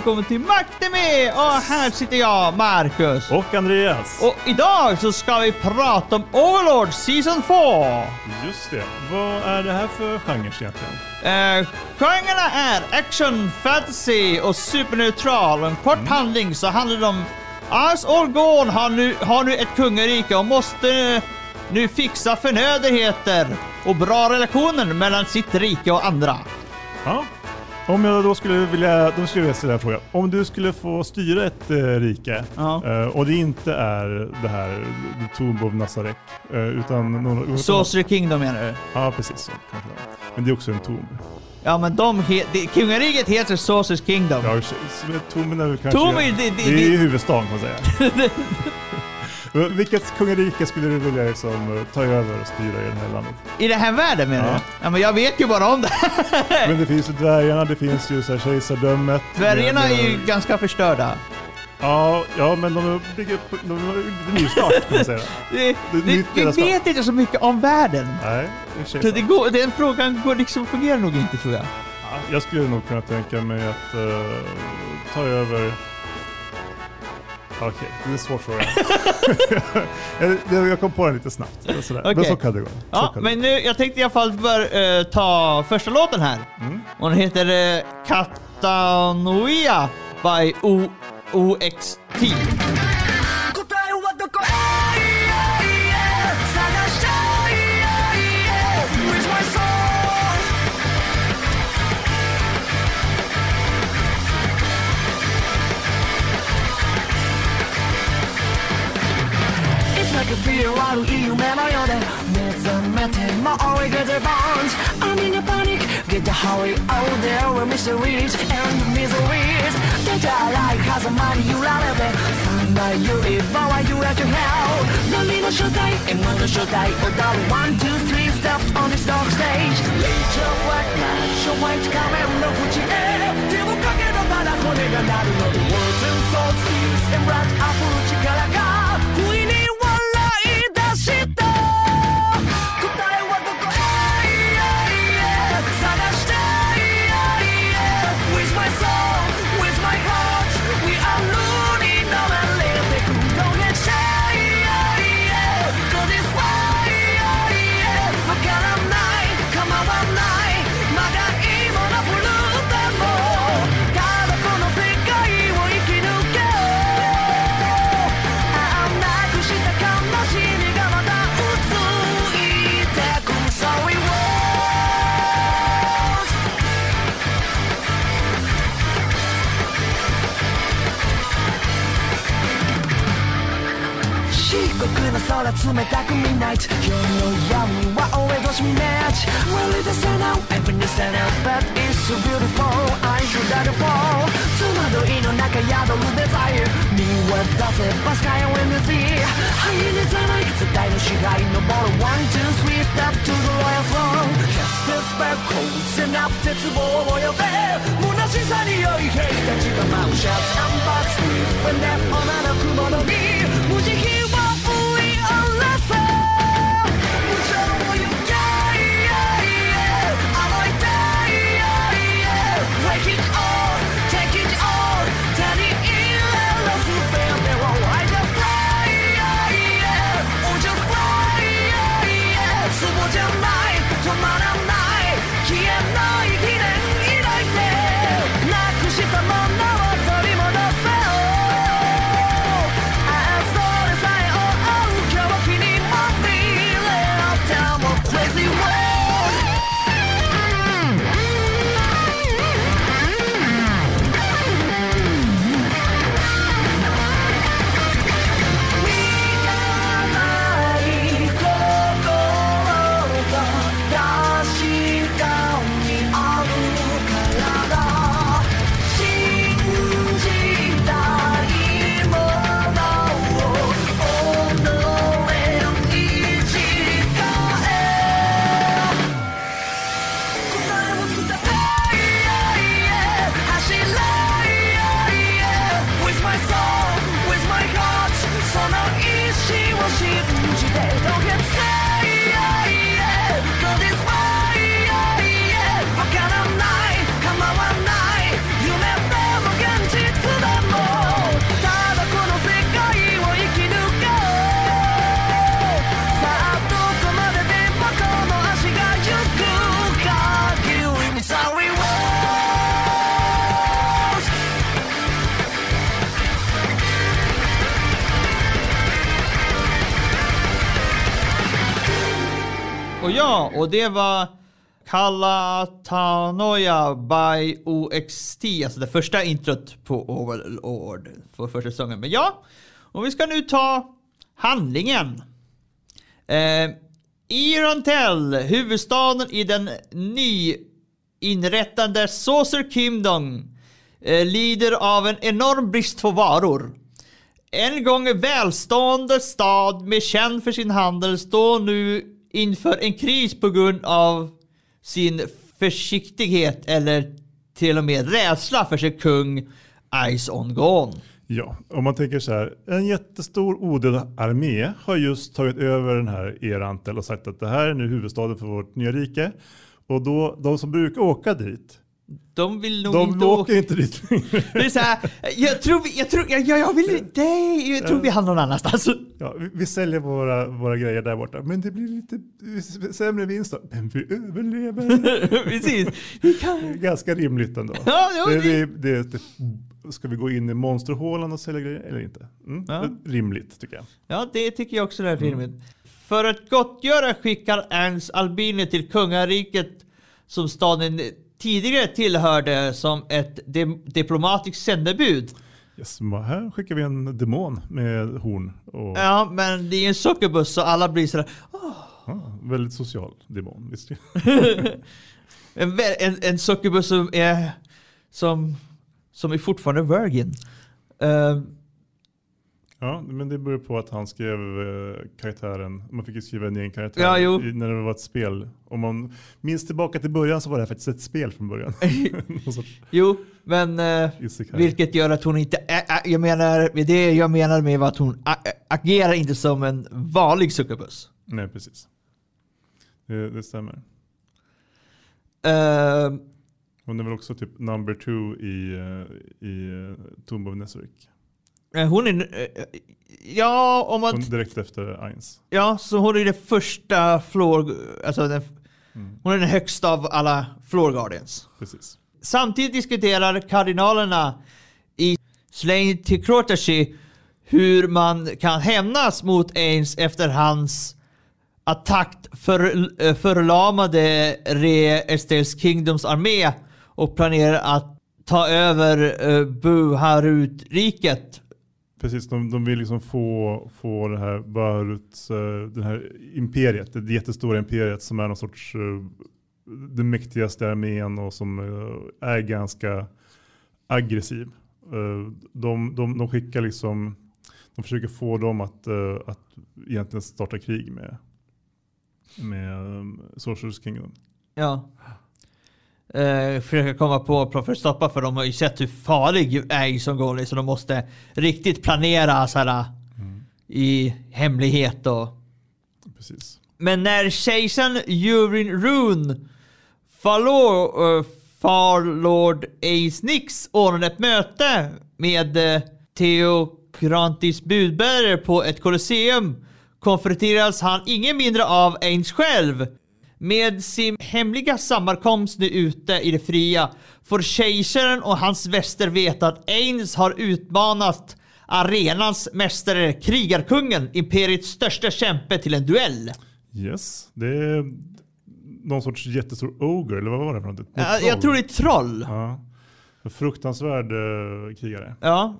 Välkommen till Maktemi! Och här sitter jag, Marcus. Och Andreas. Och idag så ska vi prata om Overlord Season 4. Just det. Vad är det här för genre egentligen? Eh, genrerna är action, fantasy och superneutral. En kort handling så handlar det om Ars Orgon har nu, har nu ett kungarike och måste nu fixa förnödenheter och bra relationer mellan sitt rike och andra. Ja. Om jag då skulle vilja, då skulle jag ställa en fråga. Om du skulle få styra ett eh, rike Ja. eh, och det inte är det här The Tomb of Nazarek eh, utan någon, Sorcery Kingdom menar du? Ja, precis så. kanske. Men det är också en tomb. Ja men de he- kungariket heter Sorcerer's Kingdom. Ja, tomben är väl kanske... Tom är det, det, det är ju huvudstaden kan man säga. Men Vilket kungarike skulle du vilja liksom, eh, ta över och styra i det här landet? I den här världen menar Ja. du? Ja men jag vet ju bara om det. Men det finns ju dvärgarna, det finns ju så här kejsardömet. Dvärgarna är ju ganska förstörda. Ja, ja men de bygger upp, de lite nystart kan man säga. Det, Det är det, vi vet inte så mycket om världen. Nej, det känns Så det går, den frågan går liksom, fungerar nog inte tror jag. ja, Jag skulle nog kunna tänka mig att eh, ta över... Okej, det är en svår fråga. jag, jag kom på den lite snabbt. Sådär. Men så kan det gå. Så Ja, kan det men nu, jag tänkte i alla fall bör, eh, ta första låten här. Mm. Och den heter uh, Katanoia by o OXT. Get the hurry out there where mysteries and miseries. Get your life like has the money you run away? Somebody you even why you at to hell. No need no show die, and no show die. Oh, that one, two, three steps on this dark stage. Lead your white man, show white come and look air. They will come I'm going to words and thoughts, fears, and rat, I put you. 冷たく Midnight 夜の闇は俺としみ match Really the stand out Everything stand out But it's so beautiful I should die to fall 戸惑いの中宿るデザイン見渡せば Sky and the sea ハイにさない絶対の支配登る One, two, three step to the royal throne Cast a spell Closing up 絶望を呼べ虚しさに酔い兵たちが舞うシャツアンバツ With a net 女の雲の実 ja, och det var Kalatanoja by OXT, alltså det första introt på Overlord för första säsongen. Men ja, och vi ska nu ta handlingen. Eh, Irontel, huvudstaden i den nyinrättade Saucer Kingdom, eh, lider av en enorm brist på varor. En gång välstående stad med känd för sin handel står nu inför en kris på grund av sin försiktighet eller till och med rädsla för sin kung Ice on Gone. Ja, om man tänker så här. En jättestor odöd armé har just tagit över den här Erantel och sagt att det här är nu huvudstaden för vårt nya rike. Och då, de som brukar åka dit, de vill nog de inte åker inte dit Det är så här, jag tror vi, jag tror, jag, jag, vill inte, jag tror vi hamnar någon annanstans. Ja, vi, vi säljer våra, våra grejer där borta, men det blir lite sämre vinst då. Men vi överlever. Precis. Vi kan... ganska rimligt ändå. Ja, jo, det, det- det, det, ska vi gå in i monsterhålan och sälja grejer eller inte? Mm, Ja. Rimligt tycker jag. Ja, det tycker jag också är filmen. För att gottgöra skickar Ernst Albini till kungariket som staden tidigare tillhörde som ett di- diplomatiskt sändebud. Yes, här skickar vi en demon med horn. Och, Ja, men det är en sockerbuss så alla blir sådär. ja, väldigt social demon. Visst. En, en, en sockerbuss som är som, som är fortfarande virgin. Eh, Ja, men det beror på att han skrev eh, karaktären. Man fick ju skriva en egen karaktär Ja, i, när det var ett spel. Om man minns tillbaka till början så var det här faktiskt ett spel från början. Jo, men eh, vilket gör att hon inte... Ä, ä, jag menar, det jag menar med att hon agerar inte som en vanlig sockerbuss. Nej, precis. Det, det stämmer. Eh, Hon är väl också typ number two i, eh, i uh, Tomb of Nesoric. Eh, Hon är... eh, Ja, om man... Hon, direkt efter Eins. Ja, så hon är den första floor... Alltså den, Mm. hon är den högsta av alla floor guardians. Precis. Samtidigt diskuterar kardinalerna i Slain till Krotashi hur man kan hämnas mot Ains efter hans attack för, eh, förlamade Re Estels Kingdoms armé och planerar att ta över uh, Buharut-riket. Precis, de, de vill liksom få, få det här Baruts, eh, det här imperiet, det jättestora imperiet som är någon sorts det den mäktigaste armén och som eh, är ganska aggressiv. De, de, de skickar liksom, de försöker få dem att, att egentligen starta krig med, med Sorcerers Kingdom. Ja. Uh, försöka komma på för att stoppa för de har ju sett hur farlig Aang som går så de måste riktigt planera så här, i hemlighet och Precis. Men när kejsaren Urin Rune Falor, uh, Farlord Ace Nix ordnade ett möte med uh, Theokrantis budbärare på ett kolosseum konfronteras han ingen mindre av Ains själv. Med sin hemliga sammankomst nu ute i det fria får kejsaren och hans väster veta att Ains har utmanat arenans mästare, krigarkungen, imperiets största kämpe till en duell. Yes, det är någon sorts jättestor ogre, eller vad var det för något? Ja, jag tror det är troll. Ja. Fruktansvärd eh, krigare. Ja.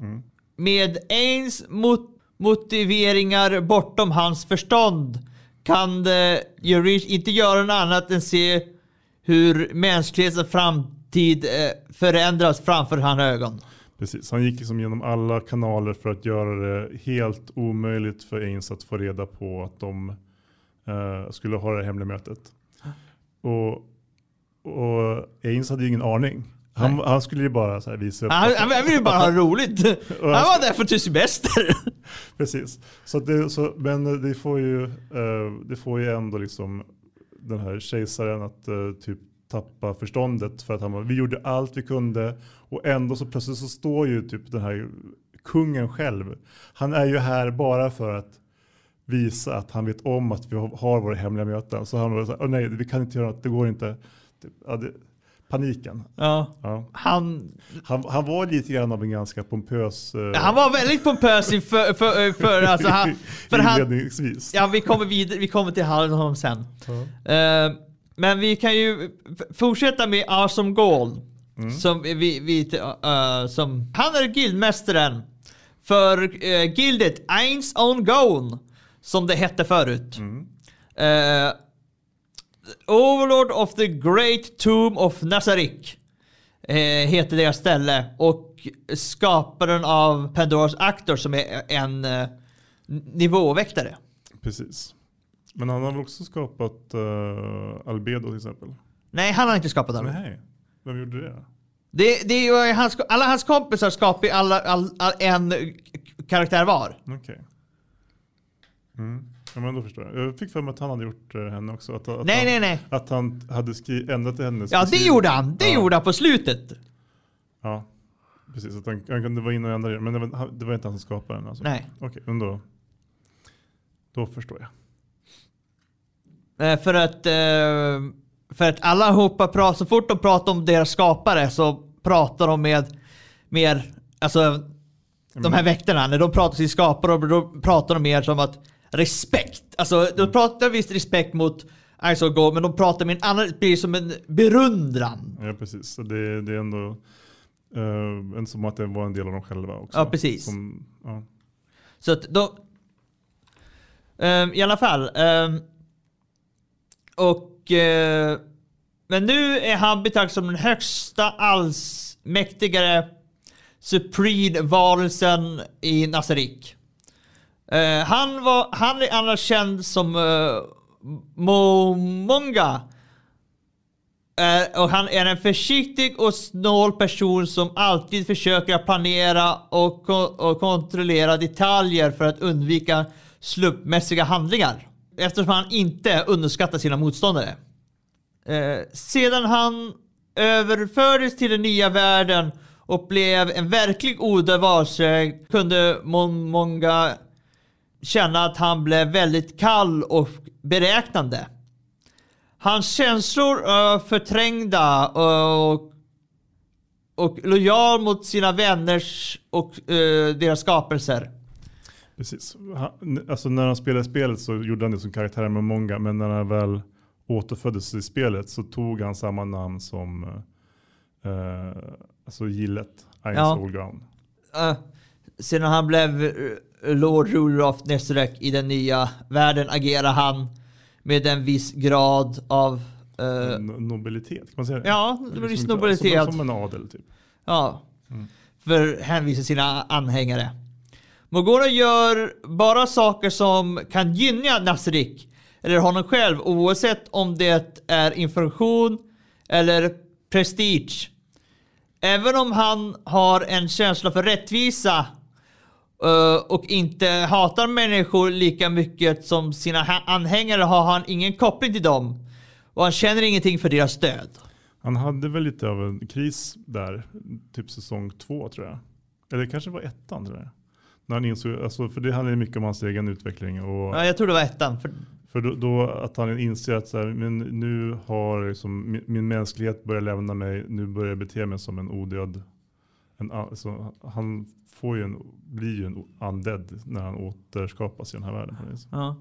Med Ains mot motiveringar bortom hans förstånd kan det Jurish inte göra något annat än se hur mänsklighetens framtid eh, förändras framför hans ögon. Precis, han gick liksom genom alla kanaler för att göra det helt omöjligt för Ains att få reda på att de eh, skulle ha det hemliga mötet. Och, och Ains hade ju ingen aning. Han, han skulle ju bara så visa upp. Han, han, han vill ju bara ha roligt. Han var där för till semester. Precis. Så det, så, men det får, ju, eh, det får ju ändå liksom den här kejsaren att eh, typ tappa förståndet för att han var, vi gjorde allt vi kunde och ändå så plötsligt så står ju typ den här kungen själv. Han är ju här bara för att visa att han vet om att vi har våra hemliga möten. Så han var så här, "Åh nej, vi kan inte göra något, det går inte. Typ, ja, det, paniken. Ja. Ja. Han, Han, han var lite grann av en ganska pompös... eh, han var väldigt pompös i för, för, för, alltså han, för han, inledningsvis. Ja, vi kommer, vidare, vi kommer till honom sen. Ja. Eh, men vi kan ju fortsätta med Awesome Gold. Mm. Som, vi, vi, eh, som, han är guildmästaren för uh, gildet Eins on Gone. Som det hette förut. Mm. Eh, Overlord of the Great Tomb of Nazarik. Uh, heter deras ställe. Och skaparen av Pandoras Actor som är en uh, nivåväktare. Precis. Men han har väl också skapat uh, Albedo till exempel? Nej, han har inte skapat den. Nej, vem gjorde det? Det, det är ju hans, alla hans kompisar skapar alla, all, all, en karaktär var. Okej. Mm. Ja, men då förstår jag. Jag fick för mig att han hade gjort uh, henne också. Att, att Nej, han, nej, nej. Att han hade skri- ändrat hennes Ja, det gjorde han. Det Ja. gjorde han på slutet. Ja, precis. Att han, han kunde vara inne och ändra det. Men det var, det var inte han som skapade den alltså? Nej. Okej, men då, då förstår jag. Eh, för att, eh, för att alla hoppar pratar, så fort de pratar om deras skapare så pratar de med mer, alltså de här väktarna, när de pratar till skapare då pratar de mer som att respekt. Alltså de pratar visst respekt mot of Gold, men de pratar med en annan, det blir som en berundran. Ja, precis. Så det, det är ändå uh, en som att det var en del av dem själva också. Ja, precis. Som, ja. Så att de... Ehm, I alla fall. ehm, och... eh, men nu är han betraktad som den högsta allsmäktigare Supreme-varelsen i Nazarik. Uh, han, var, han är annars känd som eh, uh, Momonga. Uh, eh, och han är en försiktig och snål person som alltid försöker planera och, ko- och kontrollera detaljer för att undvika slumpmässiga handlingar. Eftersom han inte underskattar sina motståndare. Uh, sedan han överfördes till den nya världen och blev en verklig odöd varelse kunde Momonga känna att han blev väldigt kall och beräknande. Hans känslor är förträngda och, och lojal mot sina vänners och deras skapelser. Precis. Han, alltså när han spelade spelet så gjorde han det som karaktär med många. Men när han väl återföddes i spelet så tog han samma namn som eh, alltså Gillet, Eins Ja. Ground. Eh, sedan han blev Lord Ruler of Nesrek i den nya världen agerar han med en viss grad av eh, No- Nobilitet, kan man säga det? Ja, Det inte- nobilitet. Som, som en adel typ. Ja. För hänvisa sina anhängare. Mogona gör bara saker som kan gynna Nasrik eller honom själv oavsett om det är information eller prestige. Även om han har en känsla för rättvisa och inte hatar människor lika mycket som sina anhängare har han ingen koppling till dem. Och han känner ingenting för deras stöd. Han hade väl lite av en kris där, typ säsong två tror jag. Eller det kanske var ettan tror jag. När han insåg, alltså, för det handlar ju mycket om hans egen utveckling. Och, Ja, jag tror det var ettan. För För då, då att han inser att så här, men nu har liksom, min, min mänsklighet börjat lämna mig, nu börjar jag bete mig som en odöd. En, alltså, han får ju en, blir ju en undead när han återskapas i den här världen. Ja.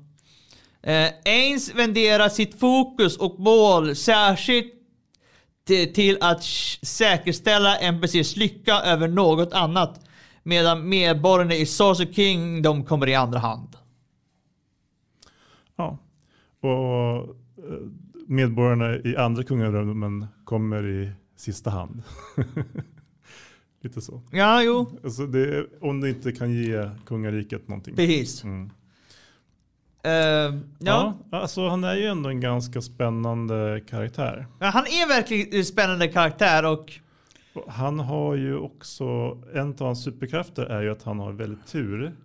Eh, Ains venderar sitt fokus och mål särskilt till, att säkerställa NPCs lycka över något annat. Medan medborgarna i Sorcerer Kingdom kommer i andra hand. Ja. Och eh, medborgarna i andra kungadömen kommer i sista hand. Lite så. Ja, jo. Alltså det, om det inte kan ge kungariket någonting. Precis. Mm. Eh, ja. Ja, alltså han är ju ändå en ganska spännande karaktär. Ja, Han är verkligen en spännande karaktär och Han har ju också, en av hans superkrafter är ju att han har väldigt tur.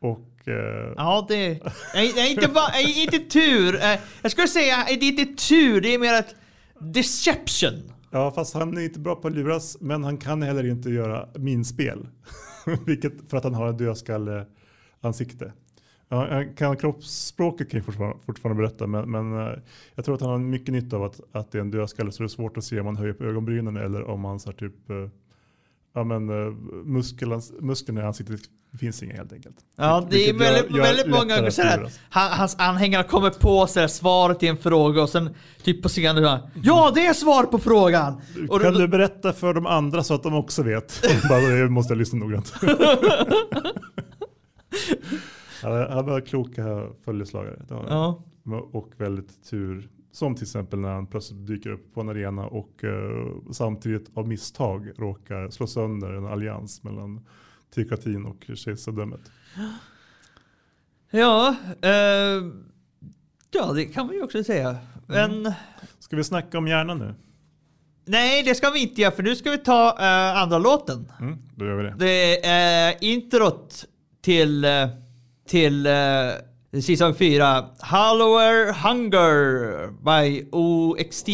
Och eh, ja, det nej, inte, bara, inte tur. Eh, jag skulle säga det är inte tur, det är mer ett deception ja, fast han är inte bra på att luras, men han kan heller inte göra minspel. Vilket för att han har en dödskalle ansikte. Ja, han kan kroppsspråket kan jag fortfarande, fortfarande berätta, men, men eh, jag tror att han har mycket nytta av att, att det är en dödskalle så det är svårt att se om man höjer på ögonbrynen eller om man så här, typ eh, Ja men uh, musklerna i ansiktet finns inga helt enkelt. Ja, det är väldigt, gör- gör väldigt många gånger luras. Han, hans anhängare kommer på sådär, svaret till en fråga och sen typ på scenen så här, Ja, det är svar på frågan! Och kan då- du berätta för de andra så att de också vet? Bara, det måste jag lyssna noggrant. han, har kloka följeslagare. Ja. Och väldigt tur. Som till exempel när han plötsligt dyker upp på en arena och eh, samtidigt av misstag råkar slå sönder en allians mellan teokratin och kejsardömet. Ja, eh, ja, det kan man ju också säga. Men Ska vi snacka om hjärnan nu? nej, det ska vi inte göra för nu ska vi ta eh, andra låten. Mm, då gör vi det. Det är eh, introt till, eh, till eh, säsong 4. Hallower Hunger by OXT.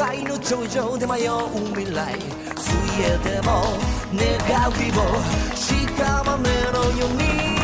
城塞の頂上で迷う未来水泳でも願う希望屍のように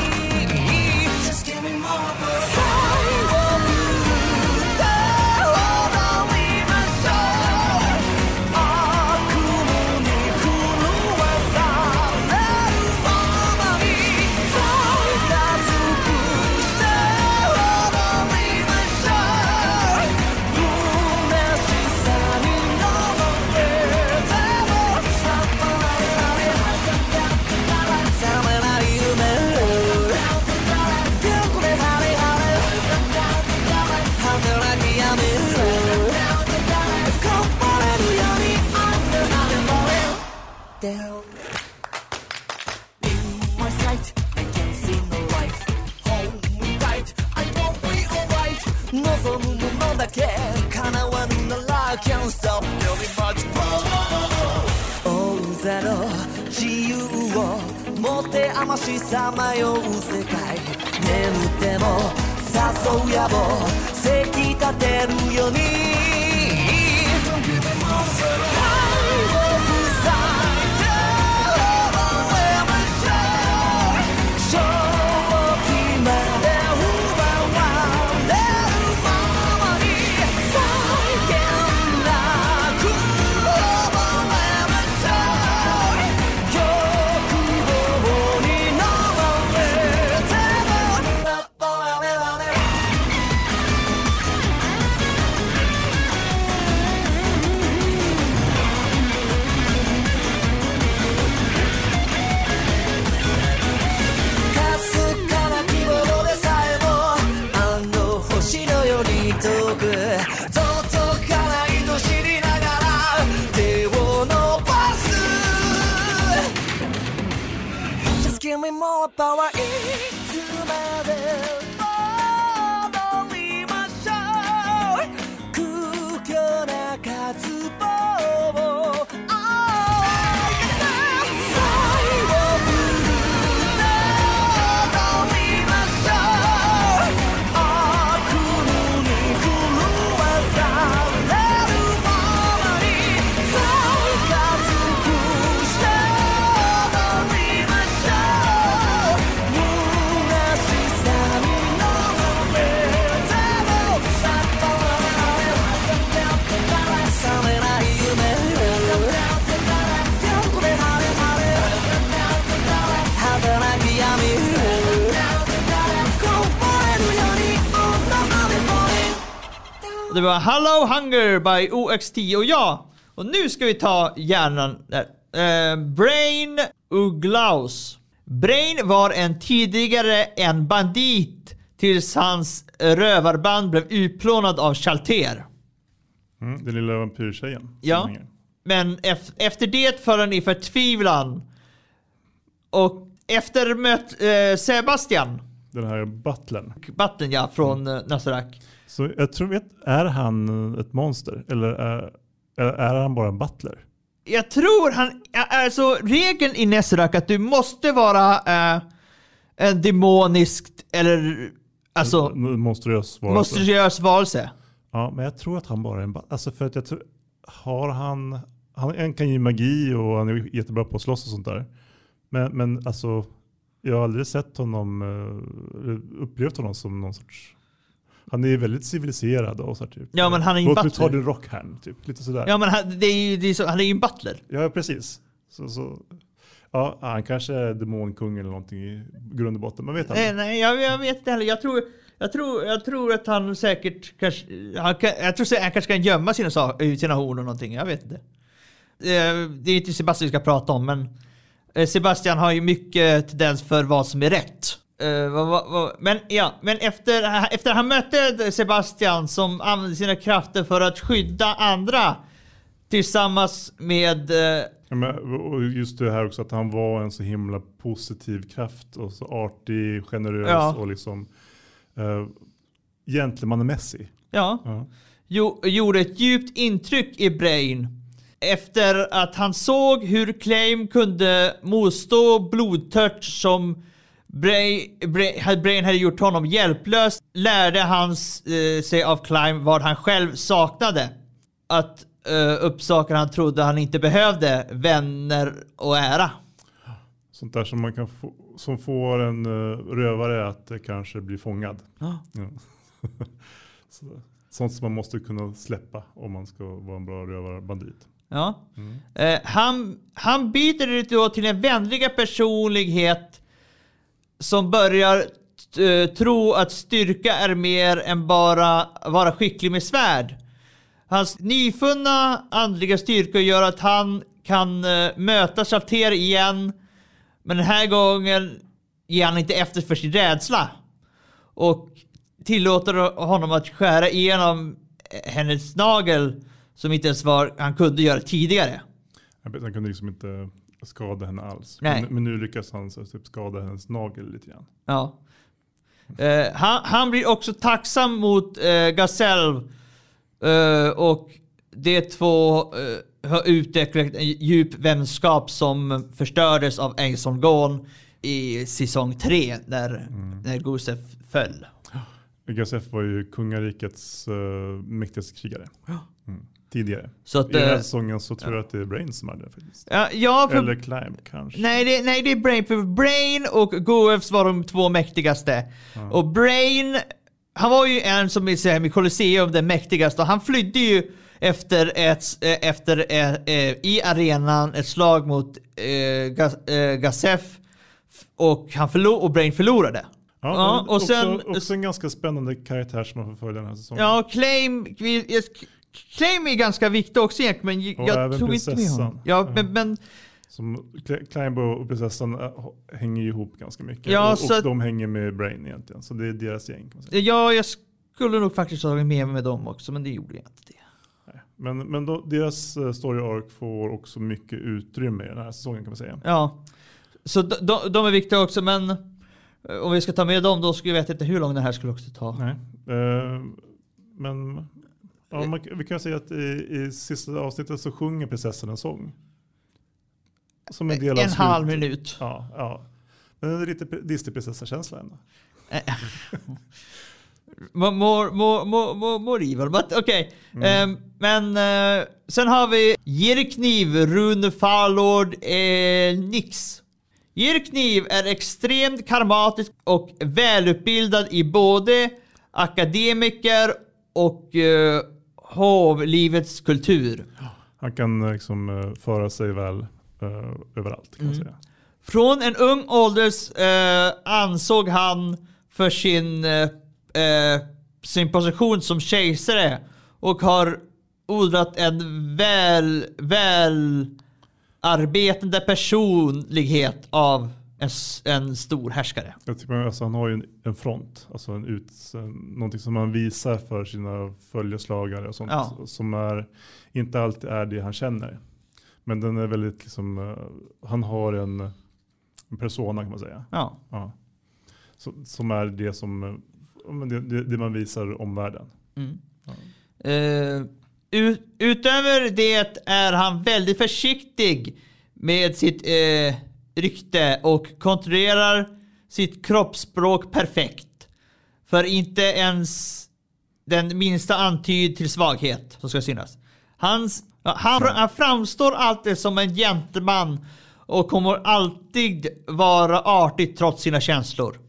たわい。Det var Hello Hunger by OXT och ja, och nu ska vi ta hjärnan där. Eh, Brain Uglaus. Brain var en tidigare en bandit tills hans rövarband blev utplånad av Chalter. Mm, den lilla vampyrtjejen. Ja. men ef- efter det föll han i förtvivlan. Och efter möt eh, Sebastian, Den här butlern. Batten ja, från mm. Nasarak. Så jag tror, vet, är han ett monster? Eller är, eller är han bara en butler? Jag tror han, alltså regeln i Nasarak att du måste vara eh, en demonisk eller alltså En monstruös varelse. monstruös varelse. Ja, men jag tror att han bara är en butler. Alltså för att jag tror, har han, han kan ju magi och han är jättebra på att slåss och sånt där. Men, men alltså, jag har aldrig sett honom, eh, upplevt honom som någon sorts han är väldigt civiliserad och så här, typ. Ja, men han är ju Låt mig butler. ta din rock här, typ. Lite sådär. Ja men han, det är ju, det är så, han är ju en butler. Ja, precis. Så, så, ja, han kanske är demonkung eller någonting i grund och botten. Man vet Nej, aldrig. nej jag, jag vet inte heller. Jag tror, jag, tror, jag tror att han säkert kanske, han, jag tror säkert han kanske kan gömma sina, eh, sina horn och någonting. Jag vet inte. Eh, Det är inte Sebastian vi ska prata om men eh, Sebastian har ju mycket tendens för vad som är rätt. Eh, Men ja, men efter, efter han mötte Sebastian som använde sina krafter för att skydda andra tillsammans med eh, Ja, men, och just det här också att han var en så himla positiv kraft och så artig, generös Ja. och liksom uh, gentlemannamässig. ja, Ja. jo, gjorde ett djupt intryck i Brain. Efter att han såg hur Claim kunde motstå blodtörst som Brain, Brain, hade- Brain hade gjort honom hjälplös lärde han eh, sig av Claim vad han själv saknade. Att eh, upp saker han trodde han inte behövde, vänner och ära. Sånt där som man kan få, som får en uh, rövare att uh, kanske bli fångad. Ja. Ja. så, sånt som man måste kunna släppa om man ska vara en bra rövarbandit. Ja. Eh, han, han byter då till en vänliga personlighet som börjar eh, tro att styrka är mer än bara vara skicklig med svärd. Hans nyfunna andliga styrka gör att han kan eh, möta Salter igen. Men den här gången ger han inte efter för sin rädsla. Och tillåter honom att skära igenom eh, hennes nagel som inte ens var han kunde göra tidigare. Han kunde liksom inte skada henne alls. Nej. Men, men nu lyckas han så, typ, skada hennes nagel lite grann. Ja. Eh, han, han blir också tacksam mot uh, Gazelle eh, och de två eh, har utvecklat en djup vänskap som förstördes av Engson Gorn i säsong 3 när, när Gusev föll. Gasef var ju kungarikets uh, mäktigaste krigare. Mm. Tidigare. Så att, I den här eh, säsongen så tror jag att det är Brain som är det faktiskt. ja, ja, för, Eller Climb kanske. nej, det, nej, det är Brain. För Brain och Guevs var de två mäktigaste. Och Brain, han var ju en som i i Colosseum den mäktigaste och han flydde ju efter ett, eh, efter eh, eh, i arenan ett slag mot eh, Gas, och, han förlo- och Brain förlorade. Ja, Ja, och sen- också, också en ganska spännande karaktär som man får följa den här säsongen. Ja, Claim, Claim är ganska viktig också egentligen, men Och jag tror inte med prinsessan. honom. Ja, men, men Som Cl- Climb och prinsessan äh, hänger ihop ganska mycket. Ja, och, och att- de hänger med Brain egentligen. Så det är deras gäng kan man säga. ja, jag skulle nog faktiskt ha tagit med mig dem också, men det gjorde jag inte. Det. Nej. Men, men då, deras eh, story arc får också mycket utrymme i den här säsongen kan man säga. Ja, så de, är viktiga också, men eh, om vi ska ta med dem då skulle jag veta inte hur lång den här skulle också ta. Nej. Eh, men ja, man, vi kan säga att i, i sista avsnittet så sjunger prinsessan en sång. Som en del av En halv slut- minut. Ja, ja. Men det är lite Disney-prinsessa-känsla ändå. More, evil, but okej. Mm. Ehm, men eh, sen har vi Jirkniv, Rune Farlord, eh, Nix. Jirkniv är extremt karmatisk och välutbildad i både akademiker och eh, hovlivets kultur. Han kan eh, liksom eh, föra sig väl eh, överallt kan man säga. Från en ung ålder eh, ansåg han för sin, eh, sin position som kejsare och har odlat en väl, väl arbetande personlighet av en, en stor härskare. Jag tycker, alltså, han har ju en, en front, alltså en ut, en, någonting som han visar för sina följeslagare och sånt. Ja. Som är, inte alltid är det han känner. Men den är väldigt liksom, eh, han har en, en persona kan man säga. Ja. Ja. Så, som är det som eh, ja, det, det, man visar omvärlden. Mm. Eh, ut, utöver det är han väldigt försiktig med sitt eh, rykte och kontrollerar sitt kroppsspråk perfekt. För inte ens den minsta antyd till svaghet som ska synas. Hans, han, han framstår alltid som en gentleman och kommer alltid vara artig trots sina känslor.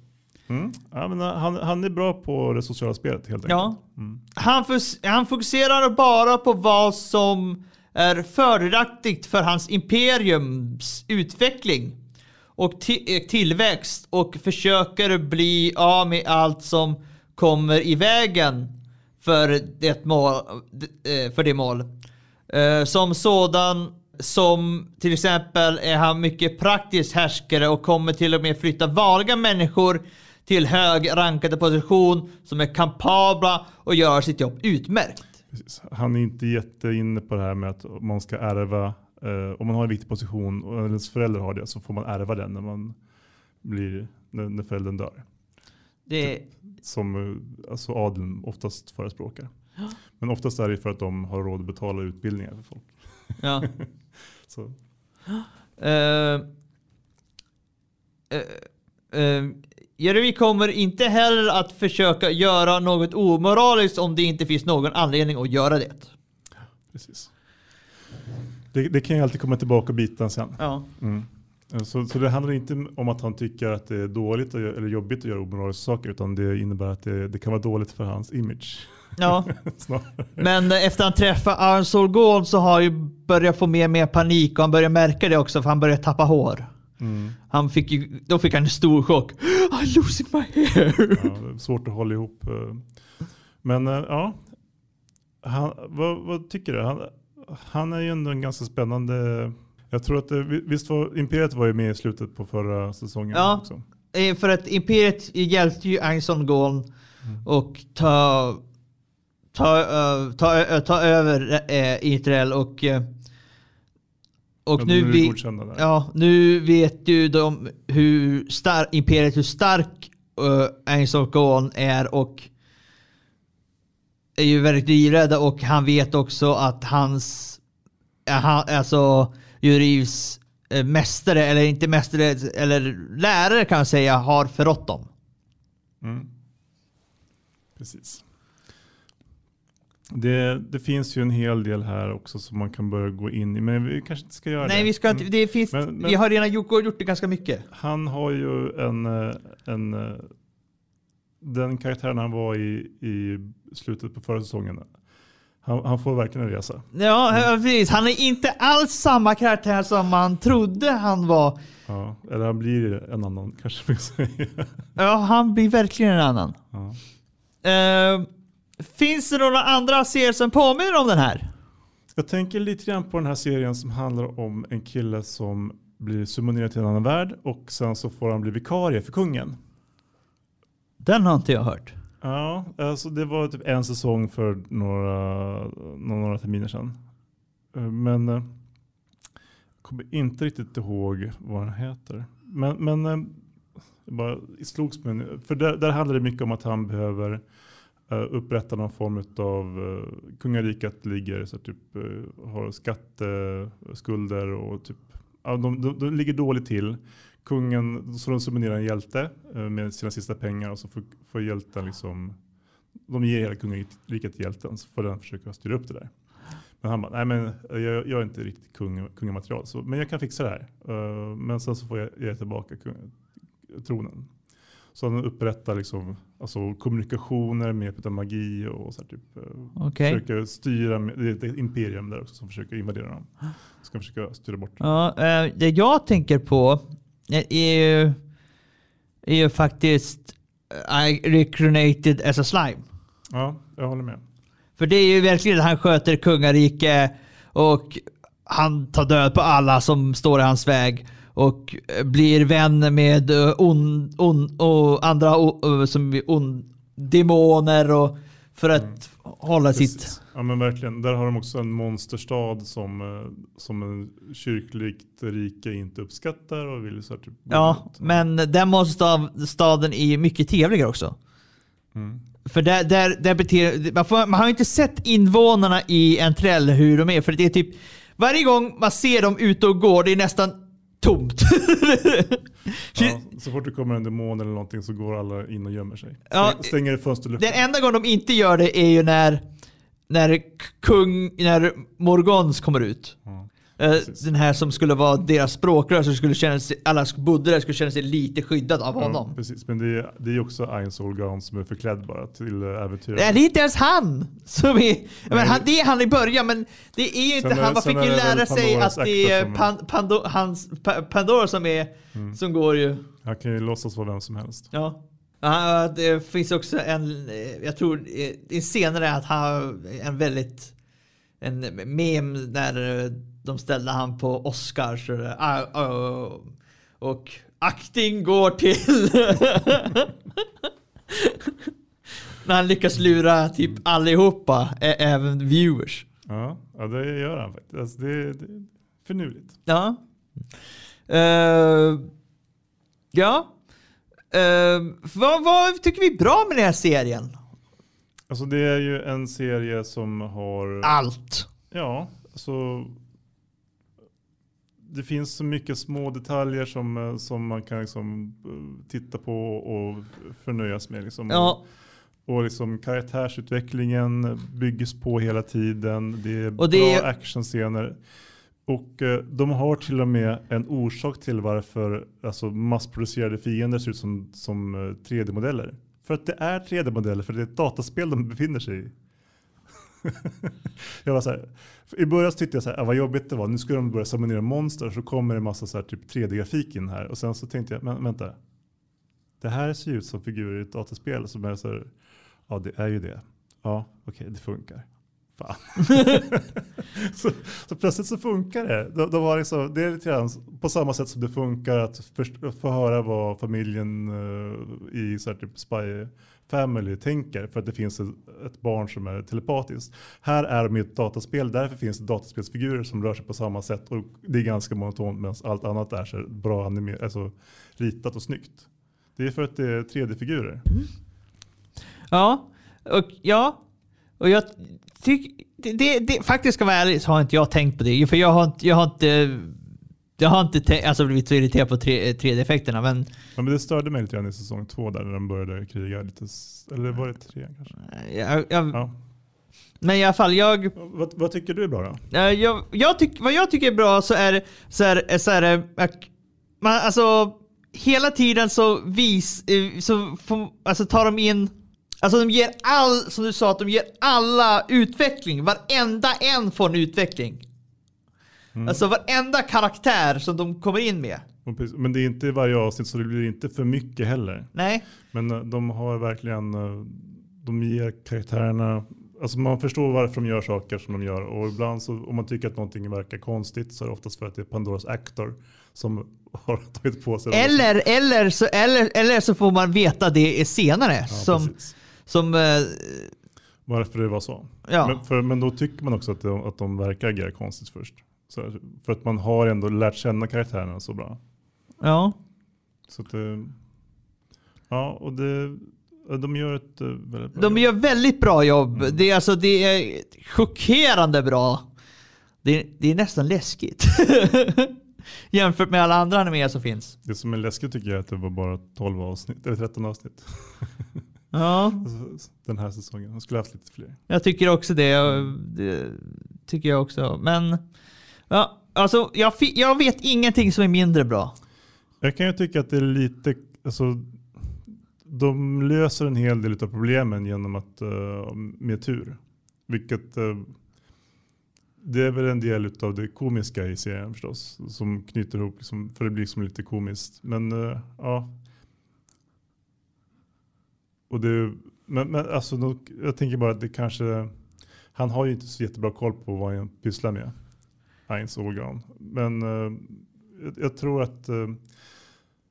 Mm. Ja, men han, han är bra på det sociala spelet helt enkelt. Ja. Han, fos- han fokuserar bara på vad som är fördelaktigt för hans imperiums utveckling och eh, tillväxt och försöker bli av med allt som kommer i vägen för det mål. Eh, för det mål. Eh, som sådan som till exempel är han mycket praktisk härskare och kommer till och med flytta vanliga människor till hög rankade position som är kapabla och gör sitt jobb utmärkt. Precis. Han är inte jätteinne på det här med att man ska ärva, eh, om man har en viktig position och ens föräldrar har det så får man ärva den när man blir, när, när föräldern dör. Det, Som eh, alltså adeln oftast förespråkar. Men oftast är det för att de har råd att betala utbildningar för folk. ja. Så, Uh, uh, Jeremy kommer inte heller att försöka göra något omoraliskt om det inte finns någon anledning att göra det. precis. Det, det kan ju alltid komma tillbaka och bita en sen. Ja. Mm. Så, så det handlar inte om att han tycker att det är dåligt att eller jobbigt att göra omoraliska saker utan det innebär att det, det kan vara dåligt för hans image. ja. Men efter han träffar Arnsol Gård så har han ju börjat få mer och mer panik och han börjar märka det också för han börjar tappa hår. Mm. Han fick ju, då fick han en stor chock. I'm losing my hair. Ja, svårt att hålla ihop. eh. Men eh, ja, han, vad, vad tycker du? Han, han är ju ändå en ganska spännande... Jag tror att det, visst var Imperiet var ju med i slutet på förra säsongen Ja. också. Eh, För att Imperiet hjälpte ju Einson Gård och ta, ta, eh, ta, ö- ta över Israel och, eh, och nu, vi, ja, nu vet ju de hur star, Imperiet hur stark uh, Einson Gård är och är ju väldigt livrädda och han vet också att hans, eh, han, alltså Jurivs eh, mästare, eller inte mästare, eller lärare kan man säga, har förrått dem. Mm. Precis. Det, det finns ju en hel del här också som man kan börja gå in i, men vi kanske inte ska göra det. Nej, vi ska inte, Mm. det finns, Men- men- vi har redan gjort, gjort det ganska mycket. Han har ju en, eh, en eh, den karaktären han var i, i slutet på förra säsongen. Han, han får verkligen en resa. Ja, ja, precis. Han är inte alls samma karaktär som man trodde han var. Ja, eller han blir en annan kanske man säga. Ja, han blir verkligen en annan. Ja. Eh, finns det några andra serier som påminner om den här? Jag tänker lite grann på den här serien som handlar om en kille som blir summonerad till en annan värld och sen så får han bli vikarie för kungen. Den har inte jag hört. Ja, alltså det var typ en säsong för några, några terminer sedan. Eh, Men eh, jag kommer inte riktigt ihåg vad den heter. Men, men eh, det bara slogs nu. För där, där handlar det mycket om att han behöver eh, Eh, upprätta någon form av uh, eh, kungariket ligger så typ eh, har skatteskulder och typ de, de, de ligger dåligt till. Kungen, så de subventionerar en hjälte med sina sista pengar och så får, får hjälten liksom de ger hela kungariket till hjälten så får den försöka styra upp det där. Men han bara, nej men jag, jag är inte riktigt kung, kungamaterial, så, men jag kan fixa det här. Men sen så får jag ge tillbaka kung, tronen. Så han upprättar liksom, alltså kommunikationer med hjälp av magi och så här typ. eh, Okej. Försöker styra, det är ett imperium där också som försöker invadera dem. Ska försöka styra bort. Ja, eh, det jag tänker på är ju, är ju faktiskt eh, I recreated as a slime. Ja, jag håller med. För det är ju verkligen att han sköter kungarike och han tar död på alla som står i hans väg och eh, blir vän med eh, on, on, och andra eh, som on, demoner och för att hålla sitt... Precis. Ja men verkligen. Där har de också en monsterstad som, som en kyrkligt rike inte uppskattar och vill så här, typ Ja, men den monsterstaden är mycket trevligare också. Mm. För där, där, där beter, man, får, man har ju inte sett invånarna i Entrell hur de är. För det är typ varje gång man ser dem ute och går, det är nästan tomt. Ja, så fort det kommer en demon eller någonting så går alla in och gömmer sig. Ja, Stäng, stänger i fönsterluften. Den enda gång de inte gör det är ju när, när kung, när Morgons kommer ut. Ja, precis. den här som skulle vara deras språkrör, så skulle känna sig, alla bodde där skulle känna sig lite skyddad av Ja, honom. precis, men det är, det är också Ein som är förklädd bara till äventyret. Nej, det är inte ens han som är... Men han, det är han i början, men det är ju inte Sen han. Man fick ju lära sig att det är som- pan, Pando, hans, pa, Pandora som är som går ju. Han kan ju låtsas vara vem som helst. Ja. Ja, det finns också en, eh, jag tror eh, det är senare att han en väldigt, en mem där eh, de ställde han på Oscars och, ah, ah, och akting går till när han lyckas lura typ allihopa, även viewers. Ja, ja det gör han faktiskt. Alltså, det, det är finurligt. Ja. Eh, ja. Eh, vad, vad tycker vi är bra med den här serien? Alltså det är ju en serie som har... Allt. Ja, alltså. Det finns så mycket små detaljer som, eh, som man kan liksom eh, titta på och förnöjas med. Liksom. Ja. Och, liksom karaktärsutvecklingen byggs på hela tiden. Det är Och det bra är- actionscener. Och eh, de har till och med en orsak till varför alltså, massproducerade fiender ser ut som, som eh, 3D-modeller. För att det är 3D-modeller, för det är ett dataspel de befinner sig i. jag var så här, I början så tyckte jag så här, ah, vad jobbigt det var. Nu ska de börja summonera monster så kommer det en massa så här, typ 3D-grafik in här. Och sen så tänkte jag, men vänta. Det här ser ju ut som figurer i ett dataspel som är så här, ja det är ju det. Ja, okej, det funkar. Fan. så, så plötsligt så funkar det. De, de var liksom, det är lite grann på samma sätt som det funkar att först, få höra vad familjen uh, i så här typ Spy Family tänker för att det finns ett, ett barn som är telepatiskt. Här är de i ett dataspel, därför finns det dataspelsfigurer som rör sig på samma sätt och det är ganska monotont medan allt annat är så här bra anime, alltså ritat och snyggt. Det är för att det är 3D-figurer. Mm. Ja. Och ja. Och jag tycker... Det, det, det, faktiskt ska vara ärlig så har inte jag tänkt på det. För jag har inte... Jag har inte jag har inte tänkt, alltså blivit så irriterad på 3, 3D-effekterna men Ja, men det störde mig lite grann i säsong två där när de började kriga lite. Eller var det tre kanske? jag, jag, Ja. Men i alla fall, jag... Vad, vad tycker du är bra då? Jag, jag tyck, vad jag tycker är bra så är, så är, så är Man, alltså, hela tiden så vis... eh, Så får, alltså tar de in... Alltså de ger all, som du sa, att de ger alla utveckling. Varenda en får en utveckling. Alltså varenda karaktär som de kommer in med. Men det är inte i varje avsnitt så det blir inte för mycket heller. Nej. Men eh, de har verkligen, eh, de ger karaktärerna, alltså man förstår varför de gör saker som de gör. Och ibland så, om man tycker att någonting verkar konstigt så är det oftast för att det är Pandoras actor som har tagit på sig det. Eller, eller, så, eller, eller så får man veta det senare. Ja, som, precis. Som, eh, Varför det var så. ja. Men, för, men då tycker man också att de, att de verkar agera konstigt först. Så, för att man har ändå lärt känna karaktärerna så bra. ja. Så att det, ja, och det, de gör ett eh, väldigt bra De jobb. gör väldigt bra jobb. Mm. Det, är, alltså, det är chockerande bra. Det är, det är nästan läskigt. Jämfört med alla andra animéer som finns. Det som är läskigt tycker jag är att det var bara 12 avsnitt, eller 13 avsnitt. Ja, Den här säsongen. De skulle haft lite fler. jag tycker också det. Det tycker jag också. Men ja, alltså, jag, jag vet ingenting som är mindre bra. Jag kan ju tycka att det är lite, alltså, de löser en hel del av problemen genom att, eh, med tur. Vilket, eh, det är väl en del av det komiska i serien förstås. Som knyter ihop, liksom, för det blir liksom lite komiskt. Men eh, ja. Och det, men, men alltså, jag tänker bara att det kanske, han har ju inte så jättebra koll på vad han pysslar med. Heinz Organ. Men eh, jag, jag tror att eh,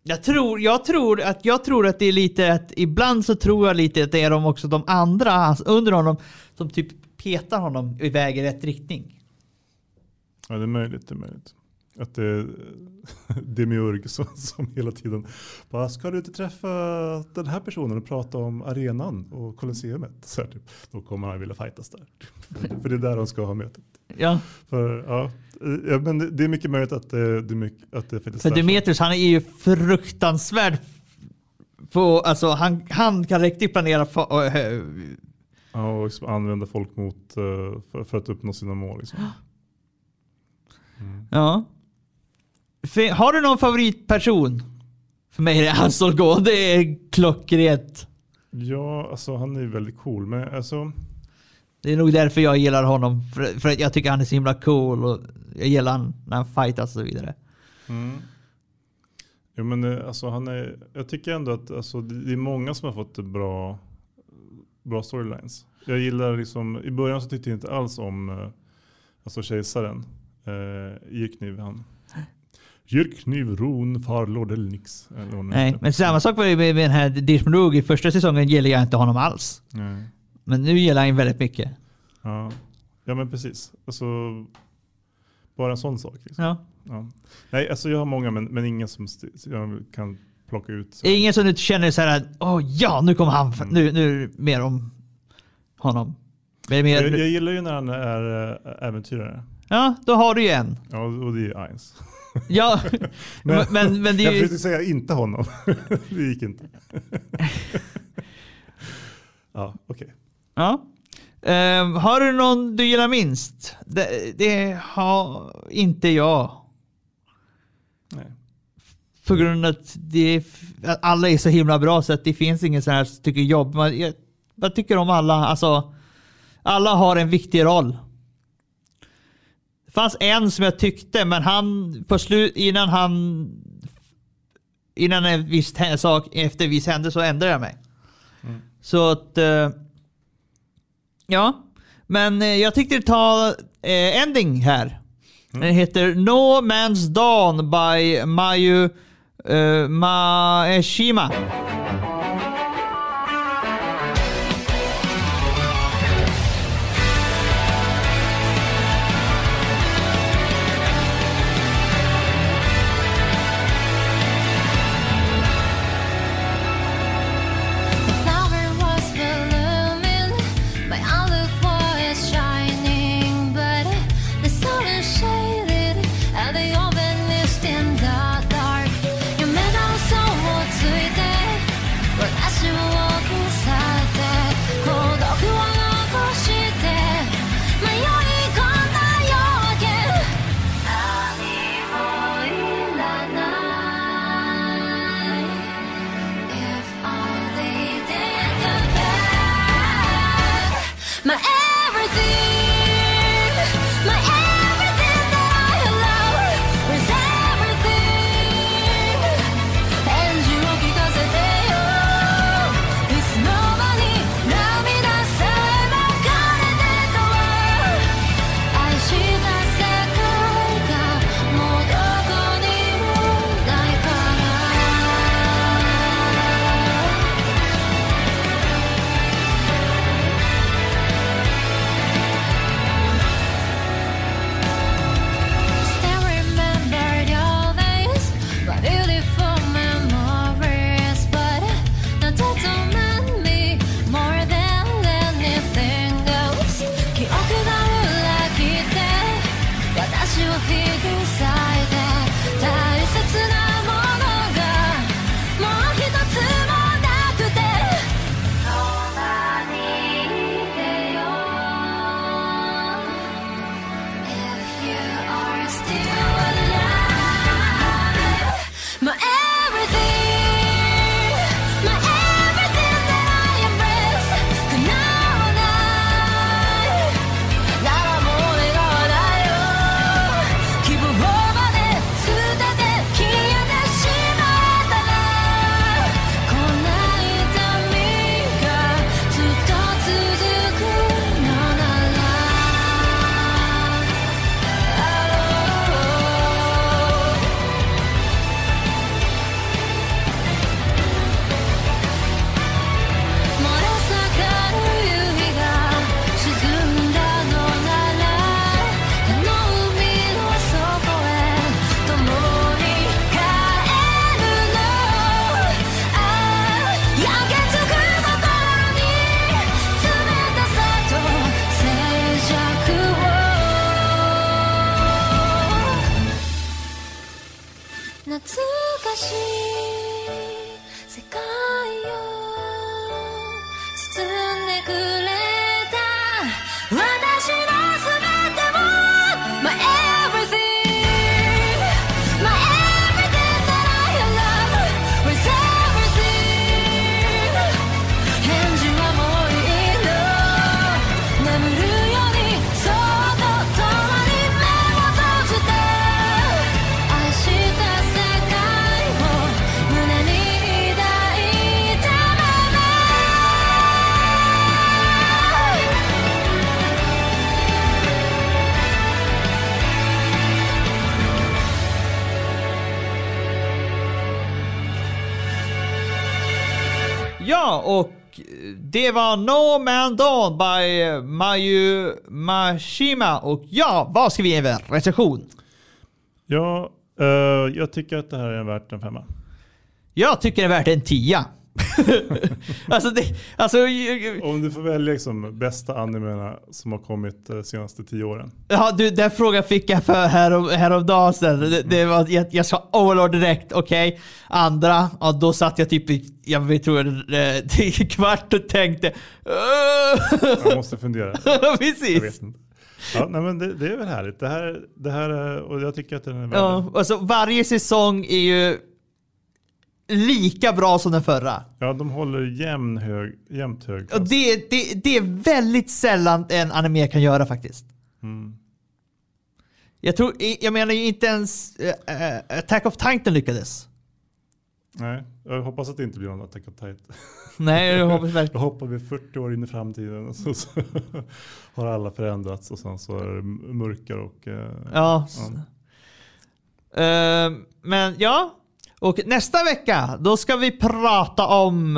Jag tror, jag, tror att, jag tror att det är lite att ibland så tror jag lite att det är de också de andra hans- under honom som typ petar honom iväg i rätt riktning. Ja, det är möjligt. Det är möjligt. Att det är Demiurg som, som hela tiden bara, ska du inte träffa den här personen och prata om arenan och Colosseumet? Så här, typ. Då kommer han vilja fightas där. För det är där de ska ha mötet. Ja, För, ja, ja, men det- är mycket möjligt att det, det, är mycket, att det faktiskt för. Demetrius han är ju fruktansvärd på, alltså han, han kan riktigt planera för, äh, Ja, och liksom använda folk mot, eh, för, för att uppnå sina mål. Liksom. Ja. Har du någon favoritperson? För mig är det Hans Olgård. Det är klockrent. Ja, alltså han är väldigt cool. Men alltså, Det är nog därför jag gillar honom. För, för att jag tycker han är så himla cool och jag gillar han när han fightas och så vidare. Mm. Jo, men eh, alltså, han är, jag tycker ändå att alltså, det är många som har fått bra, bra storylines. Jag gillar liksom, i början så tyckte jag inte alls om eh, alltså kejsaren. Eh, Jirkniv han. Jirkniv Ron far Lordelnix. eller hon Nej, men samma sak med, med, med den här Dishman I första säsongen gillar jag inte honom alls. Nej. Men nu gillar jag honom väldigt mycket. Ja. ja men precis. Alltså, bara en sån sak. Liksom. Ja. Ja. Nej, alltså jag har många men, men ingen som jag kan plocka ut. Så. Ingen som du känner så här, åh ja, nu kommer han, nu, nu är det mer om honom. Men mer, Jag, jag gillar ju när han är äh, äventyrare. ja, då har du ju en. Ja, och det är Eins. Ja, men, men, men det jag är ju... försökte säga inte honom. det gick inte. ja, okej. Ja. Ehm, har du någon du gillar minst? Det, det har inte jag. Nej. På grund av att, det att alla är så himla bra så att det finns ingen sån här tycker jobb. Man, jag, jag tycker om alla. Alltså, alla har en viktig roll. Fanns en som jag tyckte, men han på slut innan han innan en viss sak efter en viss händelse så ändrade jag mig. Så att eh, ja, men eh, jag tyckte ta eh, ending här. Den heter No Man's Dawn by Mayu uh, Maeshima. Det var No Man Dawn by Mayu Mashima. Och ja, vad ska vi ge för recension? Ja, eh, jag tycker att det här är värt en femma. Jag tycker det är värt en tia. alltså, det, alltså, Om du får välja liksom bästa animerna som har kommit de senaste tio åren. ja, du, den frågan fick jag för härom, häromdagen sedan. Det, det var, jag, jag sa Overlord direkt, okej. Andra, ja, då satt jag typ i, jag vet, tror jag, eh, kvart och tänkte Jag måste fundera. Precis. Ja, nej, men det, det är väl härligt. Det här, det här är, och jag tycker att den är värd Ja, alltså, varje säsong är ju lika bra som den förra. Ja, de håller jämn hög, jämnt hög Och klass. det, det, det är väldigt sällan en anime kan göra faktiskt. Mm. Jag, tror, jag menar ju inte ens äh, äh, Attack of Titan lyckades. Nej, jag hoppas att det inte blir någon Attack on Titan. Nej, jag hoppas verkligen. hoppar vi 40 år in i framtiden och så, så har alla förändrats och sen så är det mörkare och... eh, Ja. ja. Eh, men ja, och nästa vecka då ska vi prata om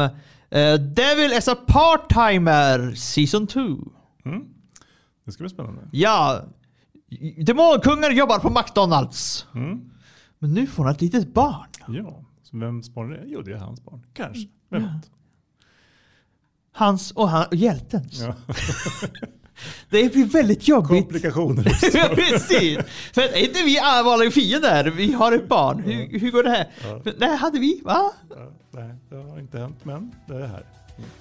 eh, Devil as a Part-Timer Season 2. Mm. Det ska bli spännande. Ja, Demonkungen jobbar på McDonalds. Mm. Men nu får han ett litet barn. Ja, så vems barn är det? Jo, det är hans barn. Kanske. Vem vet? Hans och, han, och hjältens. Ja. Det blir väldigt jobbigt. Komplikationer. Precis. För är inte vi allvarliga fiender? Vi har ett barn. Hur, hur går det här? Ja. Nej, hade vi? Va? Ja, nej, det har inte hänt, men det är här.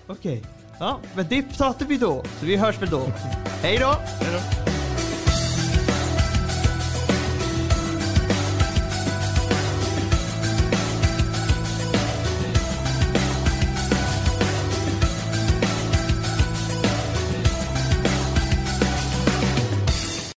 Okej. Ja, men det pratar vi då. Så vi hörs väl då. Hej då! Hej då.